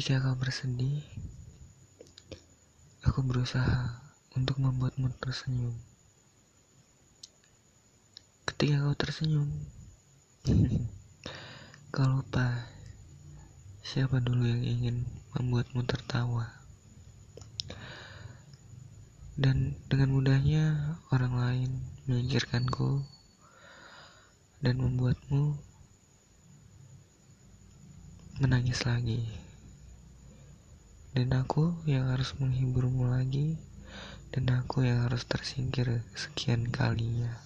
Ketika kau bersedih, aku berusaha untuk membuatmu tersenyum. Ketika kau tersenyum, kau lupa siapa dulu yang ingin membuatmu tertawa. Dan dengan mudahnya orang lain menyingkirkanku dan membuatmu menangis lagi. Dan aku yang harus menghiburmu lagi, dan aku yang harus tersingkir sekian kalinya.